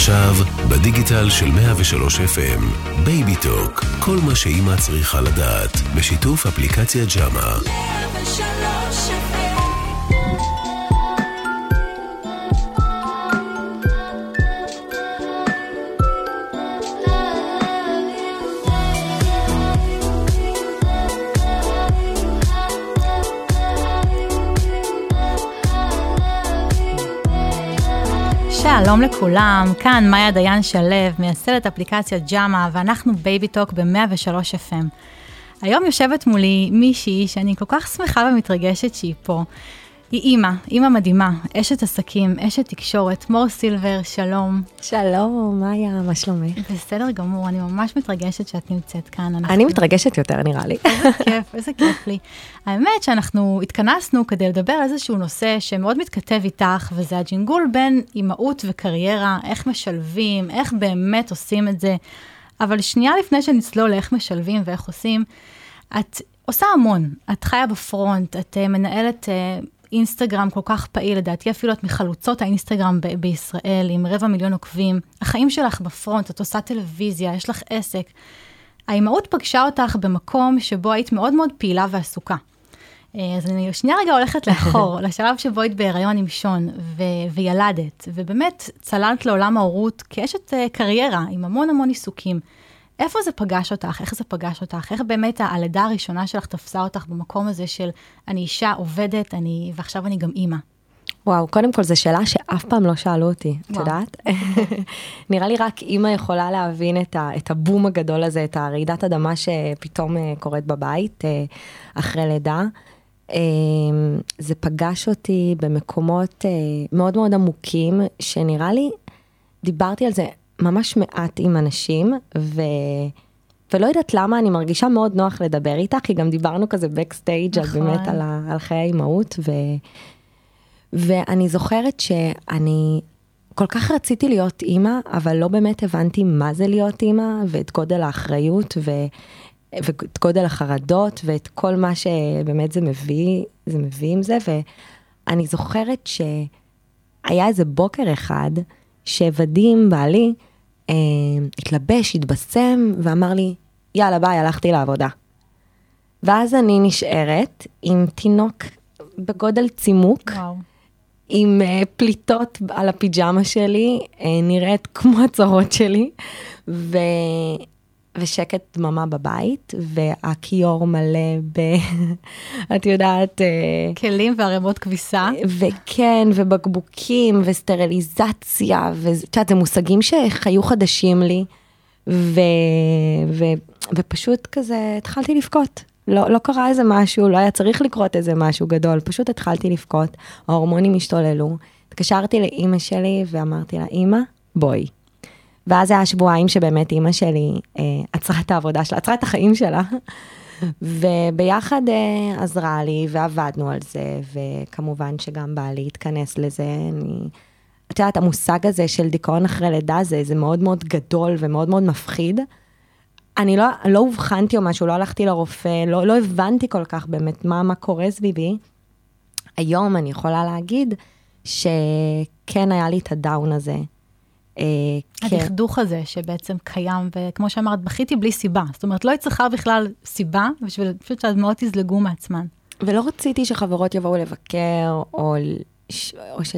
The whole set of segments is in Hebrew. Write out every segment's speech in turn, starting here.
עכשיו, בדיגיטל של 103 FM, בייבי טוק, כל מה שאימא צריכה לדעת, בשיתוף אפליקציה ג'אמה. 103 שלום לכולם, כאן מאיה דיין שלו, מייסדת אפליקציית ג'אמה, ואנחנו בייבי טוק ב-103 FM. היום יושבת מולי מישהי שאני כל כך שמחה ומתרגשת שהיא פה. היא אימא, אימא מדהימה, אשת עסקים, אשת תקשורת, מור סילבר, שלום. שלום, מאיה, מה שלומך? בסדר גמור, אני ממש מתרגשת שאת נמצאת כאן. אנחנו... אני מתרגשת יותר, נראה לי. איזה כיף, איזה כיף לי. האמת שאנחנו התכנסנו כדי לדבר על איזשהו נושא שמאוד מתכתב איתך, וזה הג'ינגול בין אימהות וקריירה, איך משלבים, איך באמת עושים את זה. אבל שנייה לפני שנצלול לאיך משלבים ואיך עושים, את עושה המון, את חיה בפרונט, את uh, מנהלת uh, אינסטגרם כל כך פעיל, לדעתי אפילו את מחלוצות האינסטגרם ב- בישראל עם רבע מיליון עוקבים. החיים שלך בפרונט, את עושה טלוויזיה, יש לך עסק. האימהות פגשה אותך במקום שבו היית מאוד מאוד פעילה ועסוקה. אה, אז אני שנייה רגע הולכת לאחור, לשלב שבו היית בהיריון עם שון ו- וילדת, ובאמת צללת לעולם ההורות כאשת uh, קריירה עם המון המון עיסוקים. איפה זה פגש אותך? איך זה פגש אותך? איך באמת הלידה הראשונה שלך תפסה אותך במקום הזה של אני אישה עובדת, אני, ועכשיו אני גם אימא? וואו, קודם כל זו שאלה שאף פעם לא שאלו אותי, את יודעת? נראה לי רק אימא יכולה להבין את, ה, את הבום הגדול הזה, את הרעידת אדמה שפתאום uh, קורית בבית uh, אחרי לידה. Uh, זה פגש אותי במקומות uh, מאוד מאוד עמוקים, שנראה לי, דיברתי על זה ממש מעט עם אנשים, ו... ולא יודעת למה, אני מרגישה מאוד נוח לדבר איתך, כי גם דיברנו כזה בקסטייג' נכון. באמת על, ה... על חיי האימהות, ו... ואני זוכרת שאני כל כך רציתי להיות אימא, אבל לא באמת הבנתי מה זה להיות אימא, ואת גודל האחריות, ו... ואת גודל החרדות, ואת כל מה שבאמת זה מביא, זה מביא עם זה, ואני זוכרת שהיה איזה בוקר אחד, שוודים, בעלי, התלבש, התבשם, ואמר לי, יאללה ביי, הלכתי לעבודה. ואז אני נשארת עם תינוק בגודל צימוק, וואו. עם uh, פליטות על הפיג'מה שלי, uh, נראית כמו הצרות שלי, ו... ושקט דממה בבית, והכיור מלא ב... את יודעת... אה, כלים וערימות כביסה. וכן, ובקבוקים, וסטריליזציה, ואת יודעת, זה מושגים שהיו חדשים לי, ו... ו... ופשוט כזה התחלתי לבכות. לא, לא קרה איזה משהו, לא היה צריך לקרות איזה משהו גדול, פשוט התחלתי לבכות, ההורמונים השתוללו. התקשרתי לאימא שלי ואמרתי לה, אימא, בואי. ואז זה היה שבועיים שבאמת אימא שלי אה, עצרה את העבודה שלה, עצרה את החיים שלה. וביחד אה, עזרה לי ועבדנו על זה, וכמובן שגם בעלי התכנס לזה. אני, את יודעת, המושג הזה של דיכאון אחרי לידה זה, זה מאוד מאוד גדול ומאוד מאוד מפחיד. אני לא, לא אובחנתי או משהו, לא הלכתי לרופא, לא, לא הבנתי כל כך באמת מה, מה קורה סביבי. היום אני יכולה להגיד שכן היה לי את הדאון הזה. אה, הדכדוך כן. הזה שבעצם קיים, וכמו שאמרת, בכיתי בלי סיבה. זאת אומרת, לא צריכה בכלל סיבה, בשביל פשוט שהדמעות יזלגו מעצמן. ולא רציתי שחברות יבואו לבקר, או, או, ש,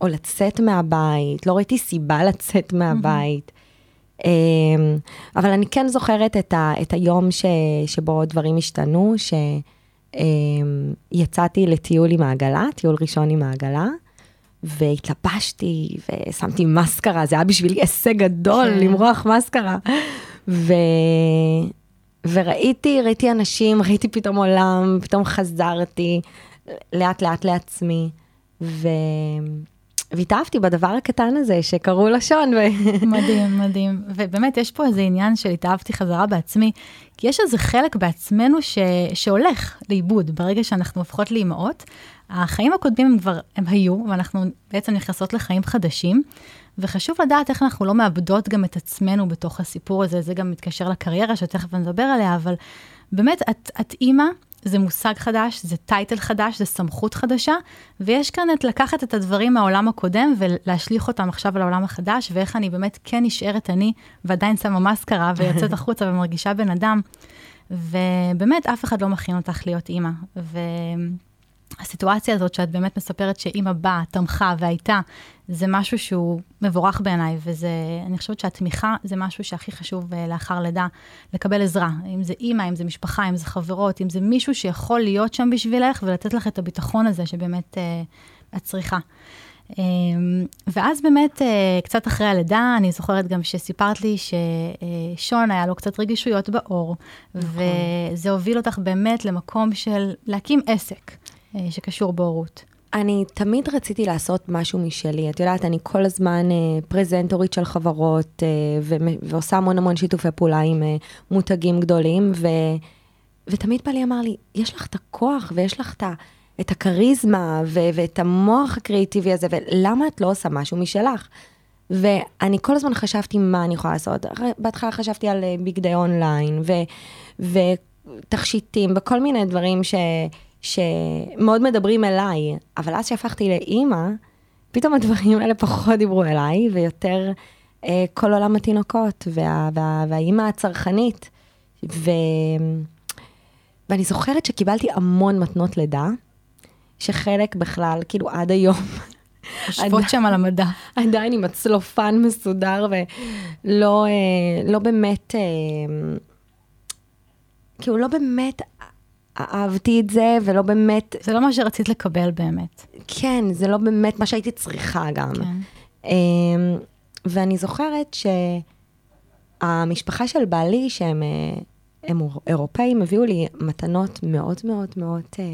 או לצאת מהבית, לא ראיתי סיבה לצאת מהבית. אמ, אבל אני כן זוכרת את, ה, את היום ש, שבו דברים השתנו, שיצאתי אמ, לטיול עם העגלה, טיול ראשון עם העגלה. והתלבשתי ושמתי מסקרה, זה היה בשבילי הישג גדול כן. למרוח מסקרה. ו... וראיתי, ראיתי אנשים, ראיתי פתאום עולם, פתאום חזרתי לאט לאט לעצמי, ו... והתאהבתי בדבר הקטן הזה שקראו לשון. ו... מדהים, מדהים. ובאמת, יש פה איזה עניין של התאהבתי חזרה בעצמי, כי יש איזה חלק בעצמנו ש... שהולך לאיבוד ברגע שאנחנו הופכות לאימהות. החיים הקודמים הם כבר, הם היו, ואנחנו בעצם נכנסות לחיים חדשים, וחשוב לדעת איך אנחנו לא מאבדות גם את עצמנו בתוך הסיפור הזה, זה גם מתקשר לקריירה שתכף נדבר עליה, אבל באמת, את, את אימא זה מושג חדש, זה טייטל חדש, זה סמכות חדשה, ויש כאן את לקחת את הדברים מהעולם הקודם ולהשליך אותם עכשיו על העולם החדש, ואיך אני באמת כן נשארת אני, ועדיין שמה מסקרה ויוצאת החוצה ומרגישה בן אדם. ובאמת, אף אחד לא מכין אותך להיות אימא. ו... הסיטואציה הזאת שאת באמת מספרת שאימא באה, תמכה והייתה, זה משהו שהוא מבורך בעיניי, וזה, אני חושבת שהתמיכה זה משהו שהכי חשוב אה, לאחר לידה, לקבל עזרה. אם זה אימא, אם זה משפחה, אם זה חברות, אם זה מישהו שיכול להיות שם בשבילך ולתת לך את הביטחון הזה שבאמת אה, את צריכה. אה, ואז באמת, אה, קצת אחרי הלידה, אני זוכרת גם שסיפרת לי ששון היה לו קצת רגישויות בעור, נכון. וזה הוביל אותך באמת למקום של להקים עסק. אה, שקשור בהורות? אני תמיד רציתי לעשות משהו משלי. את יודעת, אני כל הזמן אה, פרזנטורית של חברות, אה, ו- ועושה המון המון שיתופי פעולה עם אה, מותגים גדולים, ו- ותמיד בעלי אמר לי, יש לך את הכוח ויש לך את, את הכריזמה ו- ואת המוח הקריאיטיבי הזה, ולמה את לא עושה משהו משלך? ואני כל הזמן חשבתי מה אני יכולה לעשות. בהתחלה חשבתי על אה, בגדי אונליין, ו- ותכשיטים, וכל מיני דברים ש... שמאוד מדברים אליי, אבל אז שהפכתי לאימא, פתאום הדברים האלה פחות דיברו אליי, ויותר אה, כל עולם התינוקות, וה, וה, והאימא הצרכנית. ו... ואני זוכרת שקיבלתי המון מתנות לידה, שחלק בכלל, כאילו עד היום. יושבות שם על המדע. עדיין עם הצלופן מסודר, ולא אה, לא באמת, אה, כאילו לא באמת אהבתי את זה, ולא באמת... זה לא מה שרצית לקבל באמת. כן, זה לא באמת מה שהייתי צריכה גם. כן. אמ, ואני זוכרת שהמשפחה של בעלי, שהם אה, הם אירופאים, הביאו לי מתנות מאוד מאוד מאוד אה,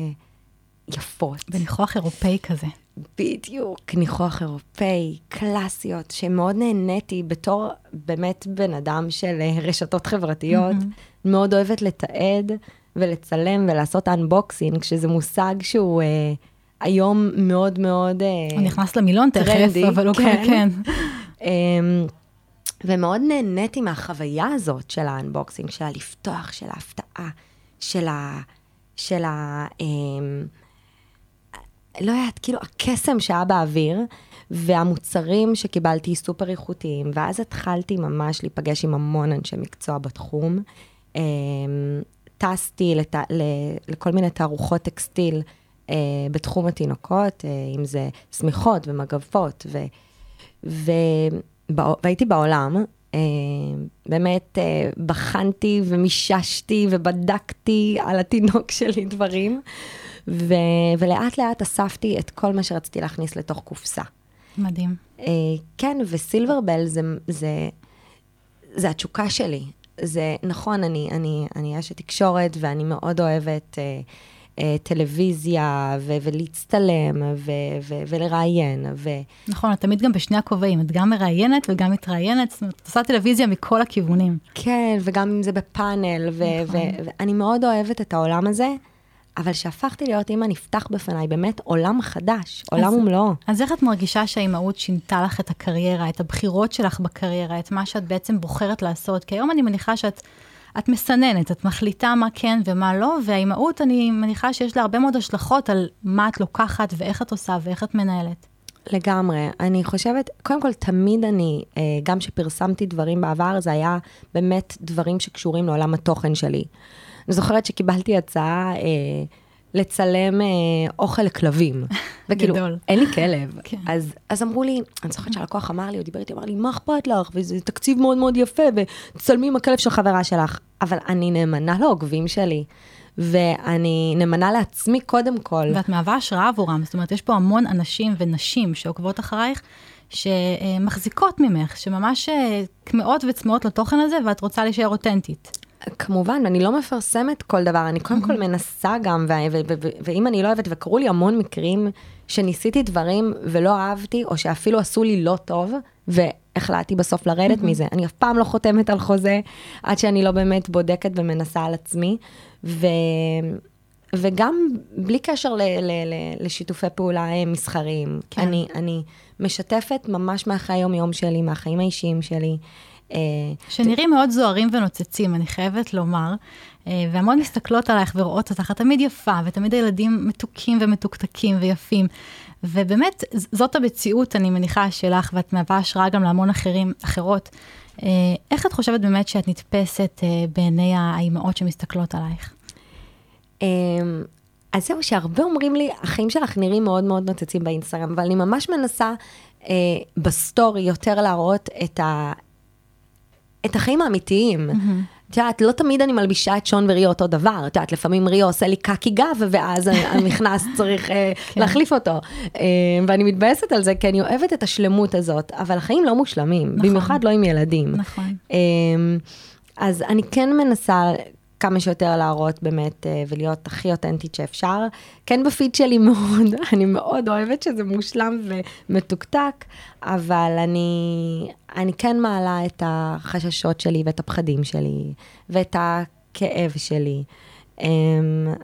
יפות. בניחוח אירופאי כזה. בדיוק, ניחוח אירופאי, קלאסיות, שמאוד נהניתי בתור באמת בן אדם של אה, רשתות חברתיות, mm-hmm. מאוד אוהבת לתעד. ולצלם ולעשות unboxing, שזה מושג שהוא אה, היום מאוד מאוד... אה, הוא נכנס למילון תכף, אבל הוא כן. כן. אה, ומאוד נהניתי מהחוויה הזאת של ה unboxing, של הלפתוח, של ההפתעה, של ה... של ה... אה, לא יודעת, כאילו הקסם שהיה באוויר, והמוצרים שקיבלתי סופר איכותיים, ואז התחלתי ממש להיפגש עם המון אנשי מקצוע בתחום. טסתי לת... לכל מיני תערוכות טקסטיל אה, בתחום התינוקות, אה, אם זה שמיכות ומגבות, ו... ו... והייתי בעולם, אה, באמת אה, בחנתי ומיששתי ובדקתי על התינוק שלי דברים, ו... ולאט לאט אספתי את כל מה שרציתי להכניס לתוך קופסה. מדהים. אה, כן, וסילברבל זה, זה, זה התשוקה שלי. זה נכון, אני, אני, אני אשת תקשורת ואני מאוד אוהבת אה, אה, טלוויזיה ו- ולהצטלם ו- ו- ולראיין. ו... נכון, את תמיד גם בשני הכובעים, את גם מראיינת וגם מתראיינת, זאת אומרת, את עושה טלוויזיה מכל הכיוונים. כן, וגם אם זה בפאנל, ו- נכון. ו- ואני מאוד אוהבת את העולם הזה. אבל כשהפכתי להיות אימא, נפתח בפניי באמת עולם חדש, עולם ומלואו. אז איך את מרגישה שהאימהות שינתה לך את הקריירה, את הבחירות שלך בקריירה, את מה שאת בעצם בוחרת לעשות? כי היום אני מניחה שאת... את מסננת, את מחליטה מה כן ומה לא, והאימהות, אני מניחה שיש לה הרבה מאוד השלכות על מה את לוקחת ואיך את עושה ואיך את מנהלת. לגמרי. אני חושבת, קודם כל, תמיד אני, אה, גם כשפרסמתי דברים בעבר, זה היה באמת דברים שקשורים לעולם התוכן שלי. אני זוכרת שקיבלתי הצעה אה, לצלם אה, אוכל לכלבים. וכאילו, גדול. אין לי כלב. כן. אז, אז אמרו לי, אני זוכרת שהלקוח אמר לי, הוא דיבר איתי, אמר לי, מה אכפת לך? וזה תקציב מאוד מאוד יפה, ותצלמי עם הכלב של חברה שלך. אבל אני נאמנה לעוקבים שלי. ואני נאמנה לעצמי קודם כל. ואת מהווה השראה עבורם, זאת אומרת, יש פה המון אנשים ונשים שעוקבות אחרייך, שמחזיקות ממך, שממש כמהות אה, וצמאות לתוכן הזה, ואת רוצה להישאר אותנטית. כמובן, אני לא מפרסמת כל דבר, אני קודם כל מנסה גם, ואם אני לא אוהבת, וקרו לי המון מקרים שניסיתי דברים ולא אהבתי, או שאפילו עשו לי לא טוב, והחלטתי בסוף לרדת מזה. אני אף פעם לא חותמת על חוזה, עד שאני לא באמת בודקת ומנסה על עצמי. ו... וגם בלי קשר ל- ל- ל- לשיתופי פעולה אה, מסחריים. כן. אני, אני משתפת ממש מהחיי היום-יום שלי, מהחיים האישיים שלי. שנראים מאוד זוהרים ונוצצים, אני חייבת לומר. והמון מסתכלות עלייך ורואות אותך, את תמיד יפה, ותמיד הילדים מתוקים ומתוקתקים ויפים. ובאמת, זאת המציאות, אני מניחה, שלך, ואת מהווה השראה גם להמון אחרים, אחרות. איך את חושבת באמת שאת נתפסת בעיני האימהות שמסתכלות עלייך? אז זהו, שהרבה אומרים לי, החיים שלך נראים מאוד מאוד נוצצים באינסטגרם, אבל אני ממש מנסה אה, בסטורי יותר להראות את, ה, את החיים האמיתיים. Mm-hmm. את יודעת, לא תמיד אני מלבישה את שון וריו אותו דבר, את יודעת, לפעמים ריו עושה לי קקי גב, ואז המכנס צריך אה, כן. להחליף אותו. אה, ואני מתבאסת על זה, כי אני אוהבת את השלמות הזאת, אבל החיים לא מושלמים, נכון. במיוחד לא עם ילדים. נכון. אה, אז אני כן מנסה כמה שיותר להראות באמת אה, ולהיות הכי אותנטית שאפשר. כן בפיד שלי מאוד, אני מאוד אוהבת שזה מושלם ומתוקתק, אבל אני, אני כן מעלה את החששות שלי ואת הפחדים שלי ואת הכאב שלי. אמ,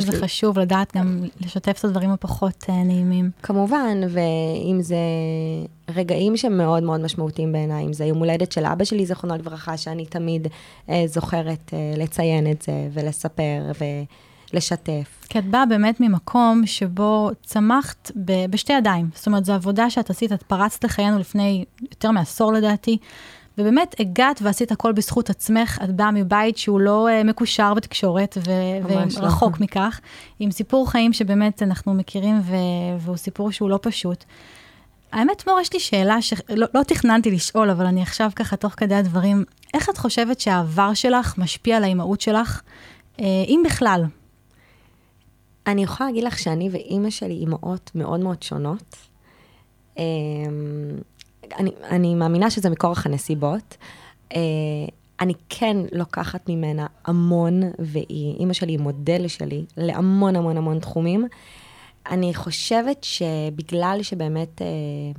שזה חשוב לדעת גם לשתף את הדברים הפחות אה, נעימים. כמובן, ואם זה רגעים שמאוד מאוד משמעותיים בעיניי, אם זה יום הולדת של אבא שלי, זכרונו לברכה, שאני תמיד אה, זוכרת אה, לציין את זה ולספר ולשתף. כי את באה באמת ממקום שבו צמחת בשתי ידיים. זאת אומרת, זו עבודה שאת עשית, את פרצת לחיינו לפני יותר מעשור לדעתי. ובאמת הגעת ועשית הכל בזכות עצמך, את באה מבית שהוא לא uh, מקושר בתקשורת ו- ורחוק לא. מכך, עם סיפור חיים שבאמת אנחנו מכירים ו- והוא סיפור שהוא לא פשוט. האמת, מור, יש לי שאלה שלא לא תכננתי לשאול, אבל אני עכשיו ככה, תוך כדי הדברים, איך את חושבת שהעבר שלך משפיע על האימהות שלך, אה, אם בכלל? אני יכולה להגיד לך שאני ואימא שלי אימהות מאוד מאוד שונות. אה, אני, אני מאמינה שזה מכורח הנסיבות. Uh, אני כן לוקחת ממנה המון, והיא, אימא שלי היא מודל שלי להמון המון המון תחומים. אני חושבת שבגלל שבאמת uh,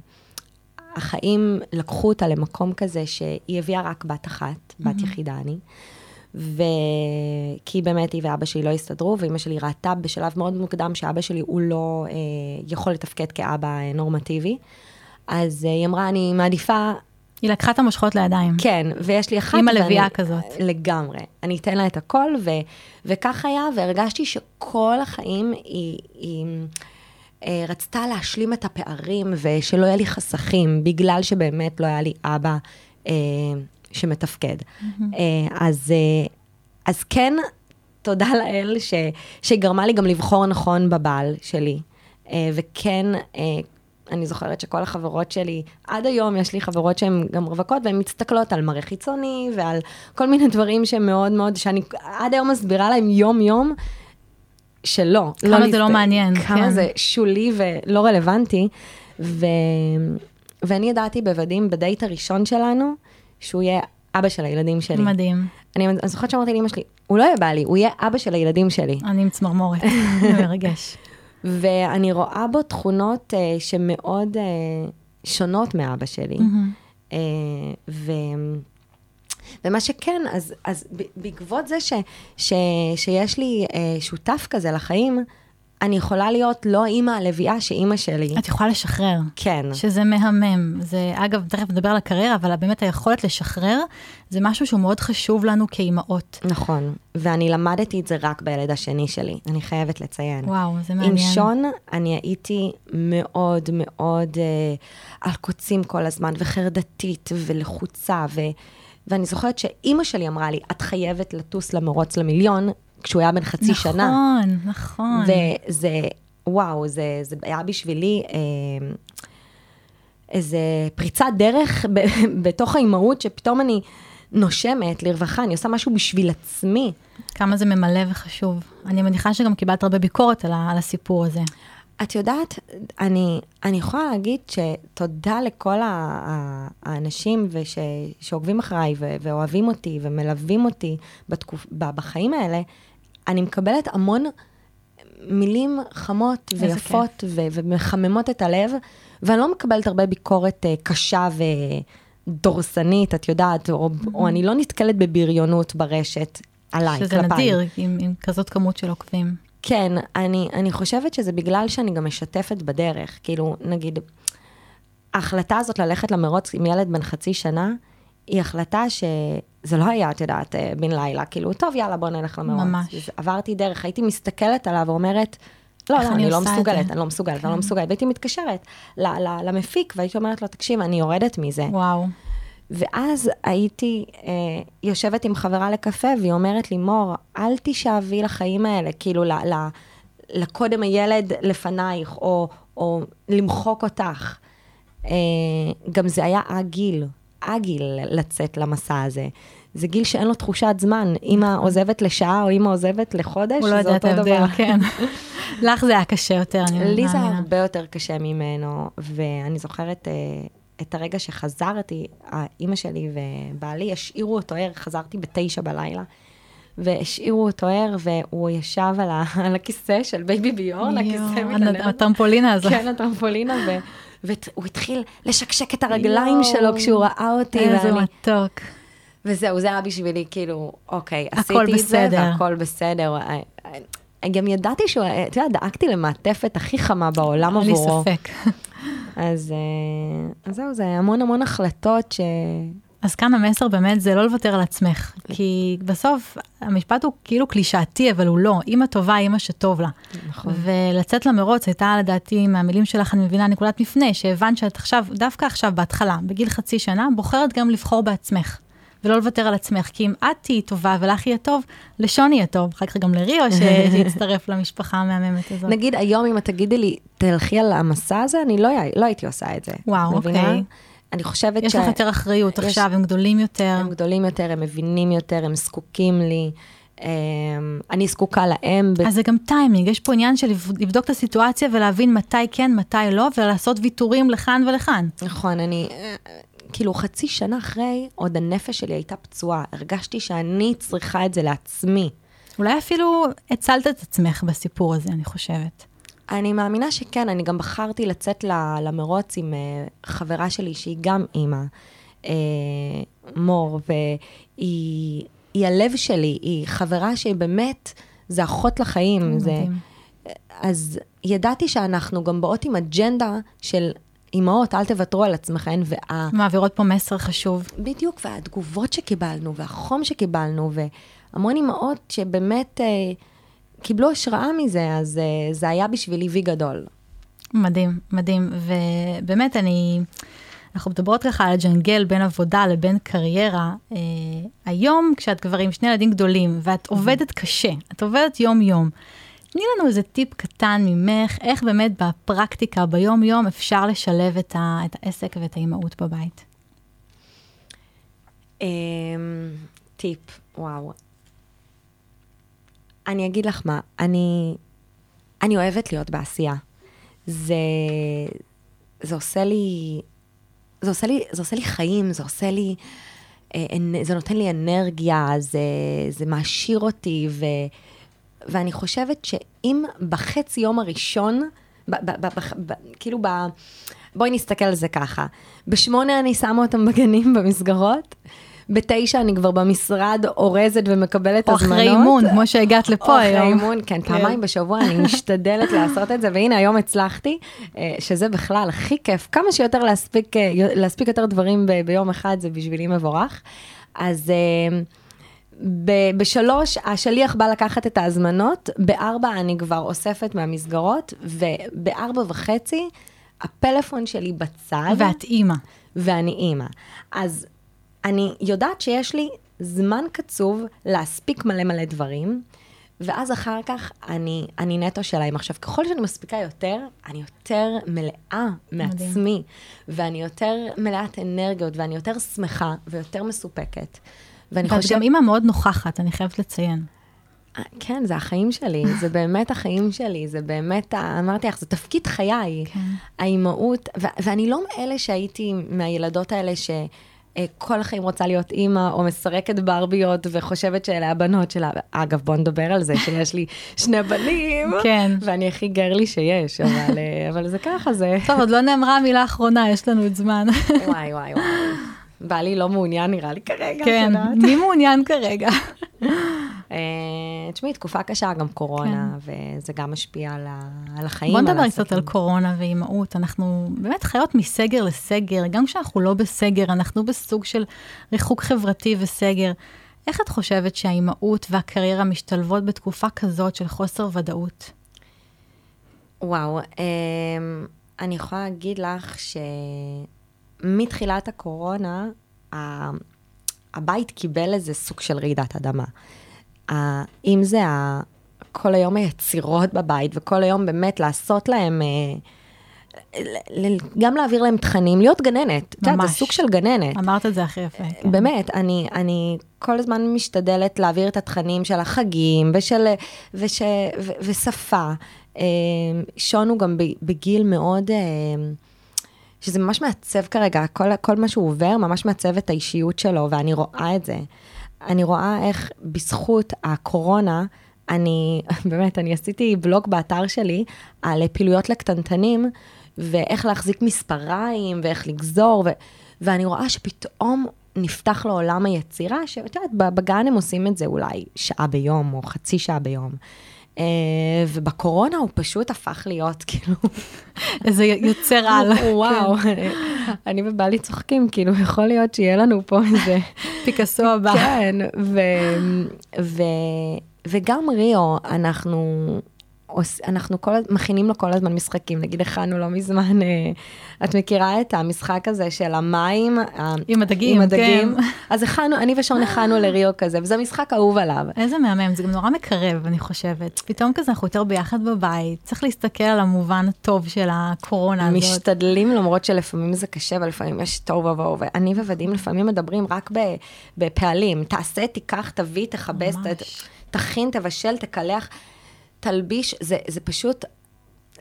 החיים לקחו אותה למקום כזה שהיא הביאה רק בת אחת, mm-hmm. בת יחידה אני, וכי באמת היא ואבא שלי לא הסתדרו, ואימא שלי ראתה בשלב מאוד מוקדם שאבא שלי הוא לא uh, יכול לתפקד כאבא uh, נורמטיבי. אז היא אמרה, אני מעדיפה... היא לקחה את המושכות לידיים. כן, ויש לי אחת... אימא לביאה כזאת. לגמרי. אני אתן לה את הכל, ו, וכך היה, והרגשתי שכל החיים היא... היא אה, רצתה להשלים את הפערים ושלא יהיה לי חסכים, בגלל שבאמת לא היה לי אבא אה, שמתפקד. Mm-hmm. אה, אז, אה, אז כן, תודה לאל ש, שגרמה לי גם לבחור נכון בבעל שלי. אה, וכן, אה, אני זוכרת שכל החברות שלי, עד היום יש לי חברות שהן גם רווקות, והן מסתכלות על מראה חיצוני ועל כל מיני דברים שהם מאוד מאוד, שאני עד היום מסבירה להם יום-יום, שלא. כמה לא זה לא מעניין. כמה כן. זה שולי ולא רלוונטי. ו... ואני ידעתי בוודים, בדייט הראשון שלנו, שהוא יהיה אבא של הילדים שלי. מדהים. אני, אני זוכרת שאמרתי לאמא שלי, הוא לא יהיה בעלי, הוא יהיה אבא של הילדים שלי. אני עם צמרמורת, זה מרגש. ואני רואה בו תכונות uh, שמאוד uh, שונות מאבא שלי. Mm-hmm. Uh, ו... ומה שכן, אז, אז בעקבות זה ש, ש, שיש לי uh, שותף כזה לחיים, אני יכולה להיות לא אימא הלוויה שאימא שלי. את יכולה לשחרר. כן. שזה מהמם. זה, אגב, תכף נדבר על הקריירה, אבל באמת היכולת לשחרר, זה משהו שהוא מאוד חשוב לנו כאימהות. נכון, ואני למדתי את זה רק בילד השני שלי, אני חייבת לציין. וואו, זה מעניין. עם שון, אני הייתי מאוד מאוד אה, על קוצים כל הזמן, וחרדתית, ולחוצה, ו... ואני זוכרת שאימא שלי אמרה לי, את חייבת לטוס למרוץ למיליון, כשהוא היה בן חצי נכון, שנה. נכון, נכון. וזה, וואו, זה, זה היה בשבילי אה, איזה פריצת דרך ב, בתוך האימהות, שפתאום אני נושמת לרווחה, אני עושה משהו בשביל עצמי. כמה זה ממלא וחשוב. אני מניחה שגם קיבלת הרבה ביקורת על, על הסיפור הזה. את יודעת, אני, אני יכולה להגיד שתודה לכל האנשים וש, שעוקבים אחריי ואוהבים אותי ומלווים אותי בתקופ, בחיים האלה, אני מקבלת המון מילים חמות ויפות ו- ומחממות את הלב, ואני לא מקבלת הרבה ביקורת uh, קשה ודורסנית, את יודעת, או, mm-hmm. או אני לא נתקלת בבריונות ברשת עליי, שזה כלפיי. שזה נדיר, עם, עם כזאת כמות של עוקבים. כן, אני, אני חושבת שזה בגלל שאני גם משתפת בדרך. כאילו, נגיד, ההחלטה הזאת ללכת למרוץ עם ילד בן חצי שנה, היא החלטה שזה לא היה, את יודעת, אה, בן לילה, כאילו, טוב, יאללה, בוא נלך למרוץ. ממש. עברתי דרך, הייתי מסתכלת עליו ואומרת, לא, איך לא, אני לא מסוגלת, זה?" אני לא מסוגלת, אני. לא מסוגלת. והייתי מתקשרת למפיק, והייתי אומרת לו, תקשיב, אני יורדת מזה. וואו. ואז הייתי אה, יושבת עם חברה לקפה, והיא אומרת לי, מור, אל תשאבי לחיים האלה, כאילו, ל- ל- לקודם הילד לפנייך, או, או למחוק אותך. אה, גם זה היה הגיל, הגיל לצאת למסע הזה. זה גיל שאין לו תחושת זמן. אמא עוזבת לשעה או אמא עוזבת לחודש, נכון. הוא לא זה יודע את אותו ההבדל, דבר. כן. לך זה היה קשה יותר, אני לי זה מאמינה. הרבה יותר קשה ממנו, ואני זוכרת אה, את הרגע שחזרתי, אימא שלי ובעלי השאירו אותו ער, חזרתי בתשע בלילה, והשאירו אותו ער, והוא ישב על, ה, על הכיסא של בייבי ביורן, הכיסא מתנענע. הטרמפולינה הזאת. כן, הטרמפולינה, ו... והוא התחיל לשקשק את הרגליים יואו. שלו כשהוא ראה אותי, איזה ואני... מתוק. וזהו, זה היה בשבילי, כאילו, אוקיי, עשיתי את זה, בסדר. והכל בסדר. אה, אה, גם ידעתי שהוא, אה, את יודעת, דאגתי למעטפת הכי חמה בעולם אין לי עבורו. ספק. אז אז זהו, זה המון המון החלטות ש... אז כאן המסר באמת זה לא לוותר על עצמך, כי בסוף המשפט הוא כאילו קלישאתי, אבל הוא לא. אימא טובה, אימא שטוב לה. נכון. ולצאת למרוץ הייתה לדעתי מהמילים שלך, אני מבינה, נקודת מפנה, שהבנת שאת עכשיו, דווקא עכשיו, בהתחלה, בגיל חצי שנה, בוחרת גם לבחור בעצמך. ולא לוותר על עצמך, כי אם את תהיי טובה ולך יהיה טוב, לשון יהיה טוב, אחר כך גם לריו שיצטרף למשפחה המהממת הזאת. נגיד היום, אם את תגידי לי, תלכי על המסע הזה, אני לא, לא הייתי עושה את זה. וואו? אוקיי. אני חושבת יש ש... לך יותר אחריות יש- עכשיו, הם גדולים יותר. הם גדולים יותר, הם מבינים יותר, הם זקוקים לי. אה, אני זקוקה להם. ב- אז זה גם טיימינג, יש פה עניין של לב- לבדוק את הסיטואציה ולהבין מתי כן, מתי לא, ולעשות ויתורים לכאן ולכאן. נכון, אני, אה, כאילו חצי שנה אחרי, עוד הנפש שלי הייתה פצועה. הרגשתי שאני צריכה את זה לעצמי. אולי אפילו הצלת את עצמך בסיפור הזה, אני חושבת. אני מאמינה שכן, אני גם בחרתי לצאת ל- למרוץ עם אה, חברה שלי, שהיא גם אימא, אה, מור, והיא היא הלב שלי, היא חברה שהיא באמת, זה אחות לחיים. זה, מדהים. אז ידעתי שאנחנו גם באות עם אג'נדה של אימהות, אל תוותרו על עצמכן, וה... מעבירות פה מסר חשוב. בדיוק, והתגובות שקיבלנו, והחום שקיבלנו, והמון אימהות שבאמת אה, קיבלו השראה מזה, אז אה, זה היה בשבילי וי גדול. מדהים, מדהים. ובאמת, אני... אנחנו מדברות ככה על הג'נגל בין עבודה לבין קריירה. אה, היום, כשאת כבר עם שני ילדים גדולים, ואת עובדת קשה, את עובדת יום-יום, תני לנו איזה טיפ קטן ממך, איך באמת בפרקטיקה, ביום-יום, אפשר לשלב את, ה, את העסק ואת האימהות בבית. אמ, טיפ, וואו. אני אגיד לך מה, אני, אני אוהבת להיות בעשייה. זה, זה עושה לי, זה עושה לי, זה עושה לי חיים, זה עושה לי, אה, זה נותן לי אנרגיה, זה, זה מעשיר אותי, ו, ואני חושבת שאם בחצי יום הראשון, ב, ב, ב, ב, ב, כאילו ב... בואי נסתכל על זה ככה. בשמונה אני שמה אותם בגנים, במסגרות. בתשע אני כבר במשרד אורזת ומקבלת או הזמנות. אחרי אימון, כמו שהגעת או לפה אחרי היום. אימון, כן, פעמיים בשבוע אני משתדלת לעשות את זה, והנה היום הצלחתי, אה, שזה בכלל הכי כיף, כמה שיותר להספיק, אה, להספיק יותר דברים ב- ביום אחד, זה בשבילי מבורך. אז אה, ב- בשלוש, השליח בא לקחת את ההזמנות, בארבע אני כבר אוספת מהמסגרות, ובארבע וחצי הפלאפון שלי בצד. ואת אימא. ואני אימא. אז אני יודעת שיש לי זמן קצוב להספיק מלא מלא דברים, ואז אחר כך אני, אני נטו שלהם. עכשיו, ככל שאני מספיקה יותר, אני יותר מלאה מעצמי, ואני יותר מלאת אנרגיות, ואני יותר שמחה ויותר מסופקת. ואני ואת חושבת... גם אימא מאוד נוכחת, אני חייבת לציין. כן, זה החיים שלי, זה באמת החיים שלי, זה באמת, אמרתי לך, זה תפקיד חיי, כן. האימהות, ו- ואני לא מאלה שהייתי מהילדות האלה ש... אה, כל החיים רוצה להיות אימא, או מסרקת ברביות, וחושבת שאלה הבנות שלה. אגב, בוא נדבר על זה, שיש לי שני בנים, כן. ואני הכי גרלי שיש, אבל, אה, אבל זה ככה, זה... טוב, עוד לא נאמרה המילה האחרונה, יש לנו את זמן. וואי, וואי, וואי. בעלי לא מעוניין נראה לי כרגע, כן? מי מעוניין כרגע? אה, תשמעי, תקופה קשה, גם קורונה, כן. וזה גם משפיע על, ה, על החיים. בוא נדבר קצת על קורונה ואימהות. אנחנו באמת חיות מסגר לסגר, גם כשאנחנו לא בסגר, אנחנו בסוג של ריחוק חברתי וסגר. איך את חושבת שהאימהות והקריירה משתלבות בתקופה כזאת של חוסר ודאות? וואו, אמ, אני יכולה להגיד לך שמתחילת הקורונה, הבית קיבל איזה סוג של רעידת אדמה. אם זה כל היום היצירות בבית, וכל היום באמת לעשות להם... אה, גם להעביר להם תכנים, להיות גננת. ממש. את יודעת, זה סוג של גננת. אמרת את זה הכי יפה. כן. באמת, אני, אני כל הזמן משתדלת להעביר את התכנים של החגים ושל, וש, ו, ושפה. אה, שון הוא גם בגיל מאוד, אה, שזה ממש מעצב כרגע, כל, כל מה שהוא עובר ממש מעצב את האישיות שלו, ואני רואה את זה. אני רואה איך בזכות הקורונה, אני, באמת, אני עשיתי בלוג באתר שלי על פעילויות לקטנטנים, ואיך להחזיק מספריים, ואיך לגזור, ו, ואני רואה שפתאום נפתח לו עולם היצירה, שאת יודעת, בגן הם עושים את זה אולי שעה ביום, או חצי שעה ביום. Uh, ובקורונה הוא פשוט הפך להיות כאילו... איזה יוצר על. וואו, אני ובעלי צוחקים, כאילו, יכול להיות שיהיה לנו פה איזה... פיקאסו הבא. כן, וגם ריו, אנחנו אנחנו כל, מכינים לו כל הזמן משחקים, נגיד הכנו לא מזמן, אה, את מכירה את המשחק הזה של המים? עם הדגים, עם הדגים. כן. אז הכנו, אני ושון הכנו לריו כזה, וזה משחק אהוב עליו. איזה מהמם, זה גם נורא מקרב, אני חושבת. פתאום כזה אנחנו יותר ביחד בבית, צריך להסתכל על המובן הטוב של הקורונה הזאת. משתדלים, למרות שלפעמים זה קשה, ולפעמים יש תוהו ובוהו, ואני ווודים לפעמים מדברים רק בפעלים, תעשה, תיקח, תביא, תכבס, תכין, תבשל, תקלח. תלביש, זה, זה פשוט,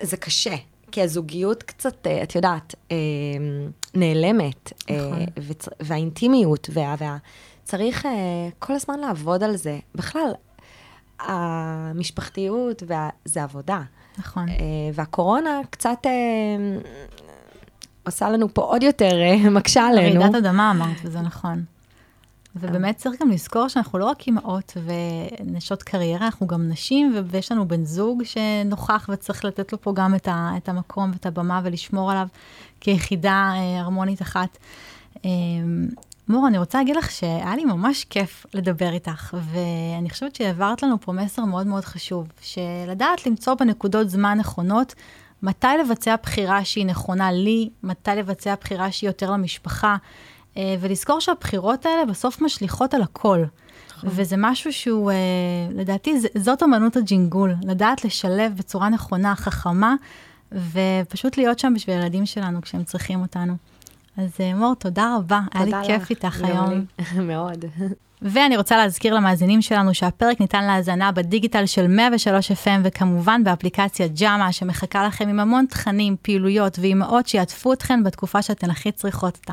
זה קשה. כי הזוגיות קצת, אה, את יודעת, אה, נעלמת, אה, נכון. והאינטימיות, וה, וה, צריך כל הזמן לעבוד על זה. בכלל, המשפחתיות וה, זה עבודה. נכון. והקורונה קצת עושה לנו פה עוד יותר, מקשה עלינו. רעידת אדמה אמרת, וזה נכון. ובאמת צריך גם לזכור שאנחנו לא רק אימהות ונשות קריירה, אנחנו גם נשים, ויש לנו בן זוג שנוכח וצריך לתת לו פה גם את, ה, את המקום ואת הבמה ולשמור עליו כיחידה אה, הרמונית אחת. אה, מור, אני רוצה להגיד לך שהיה לי ממש כיף לדבר איתך, ואני חושבת שהעברת לנו פה מסר מאוד מאוד חשוב, שלדעת למצוא בנקודות זמן נכונות, מתי לבצע בחירה שהיא נכונה לי, מתי לבצע בחירה שהיא יותר למשפחה. אה, ולזכור שהבחירות האלה בסוף משליכות על הכל. נכון. וזה משהו שהוא, אה, לדעתי, זאת אמנות הג'ינגול, לדעת לשלב בצורה נכונה, חכמה, ופשוט להיות שם בשביל הילדים שלנו כשהם צריכים אותנו. אז אה, מור, תודה רבה, תודה היה לי כיף איתך היום. מאוד. ואני רוצה להזכיר למאזינים שלנו שהפרק ניתן להאזנה בדיגיטל של 103 FM וכמובן באפליקציית ג'אמה שמחכה לכם עם המון תכנים, פעילויות ואימהות שיעטפו אתכן בתקופה שאתן הכי צריכות אותה.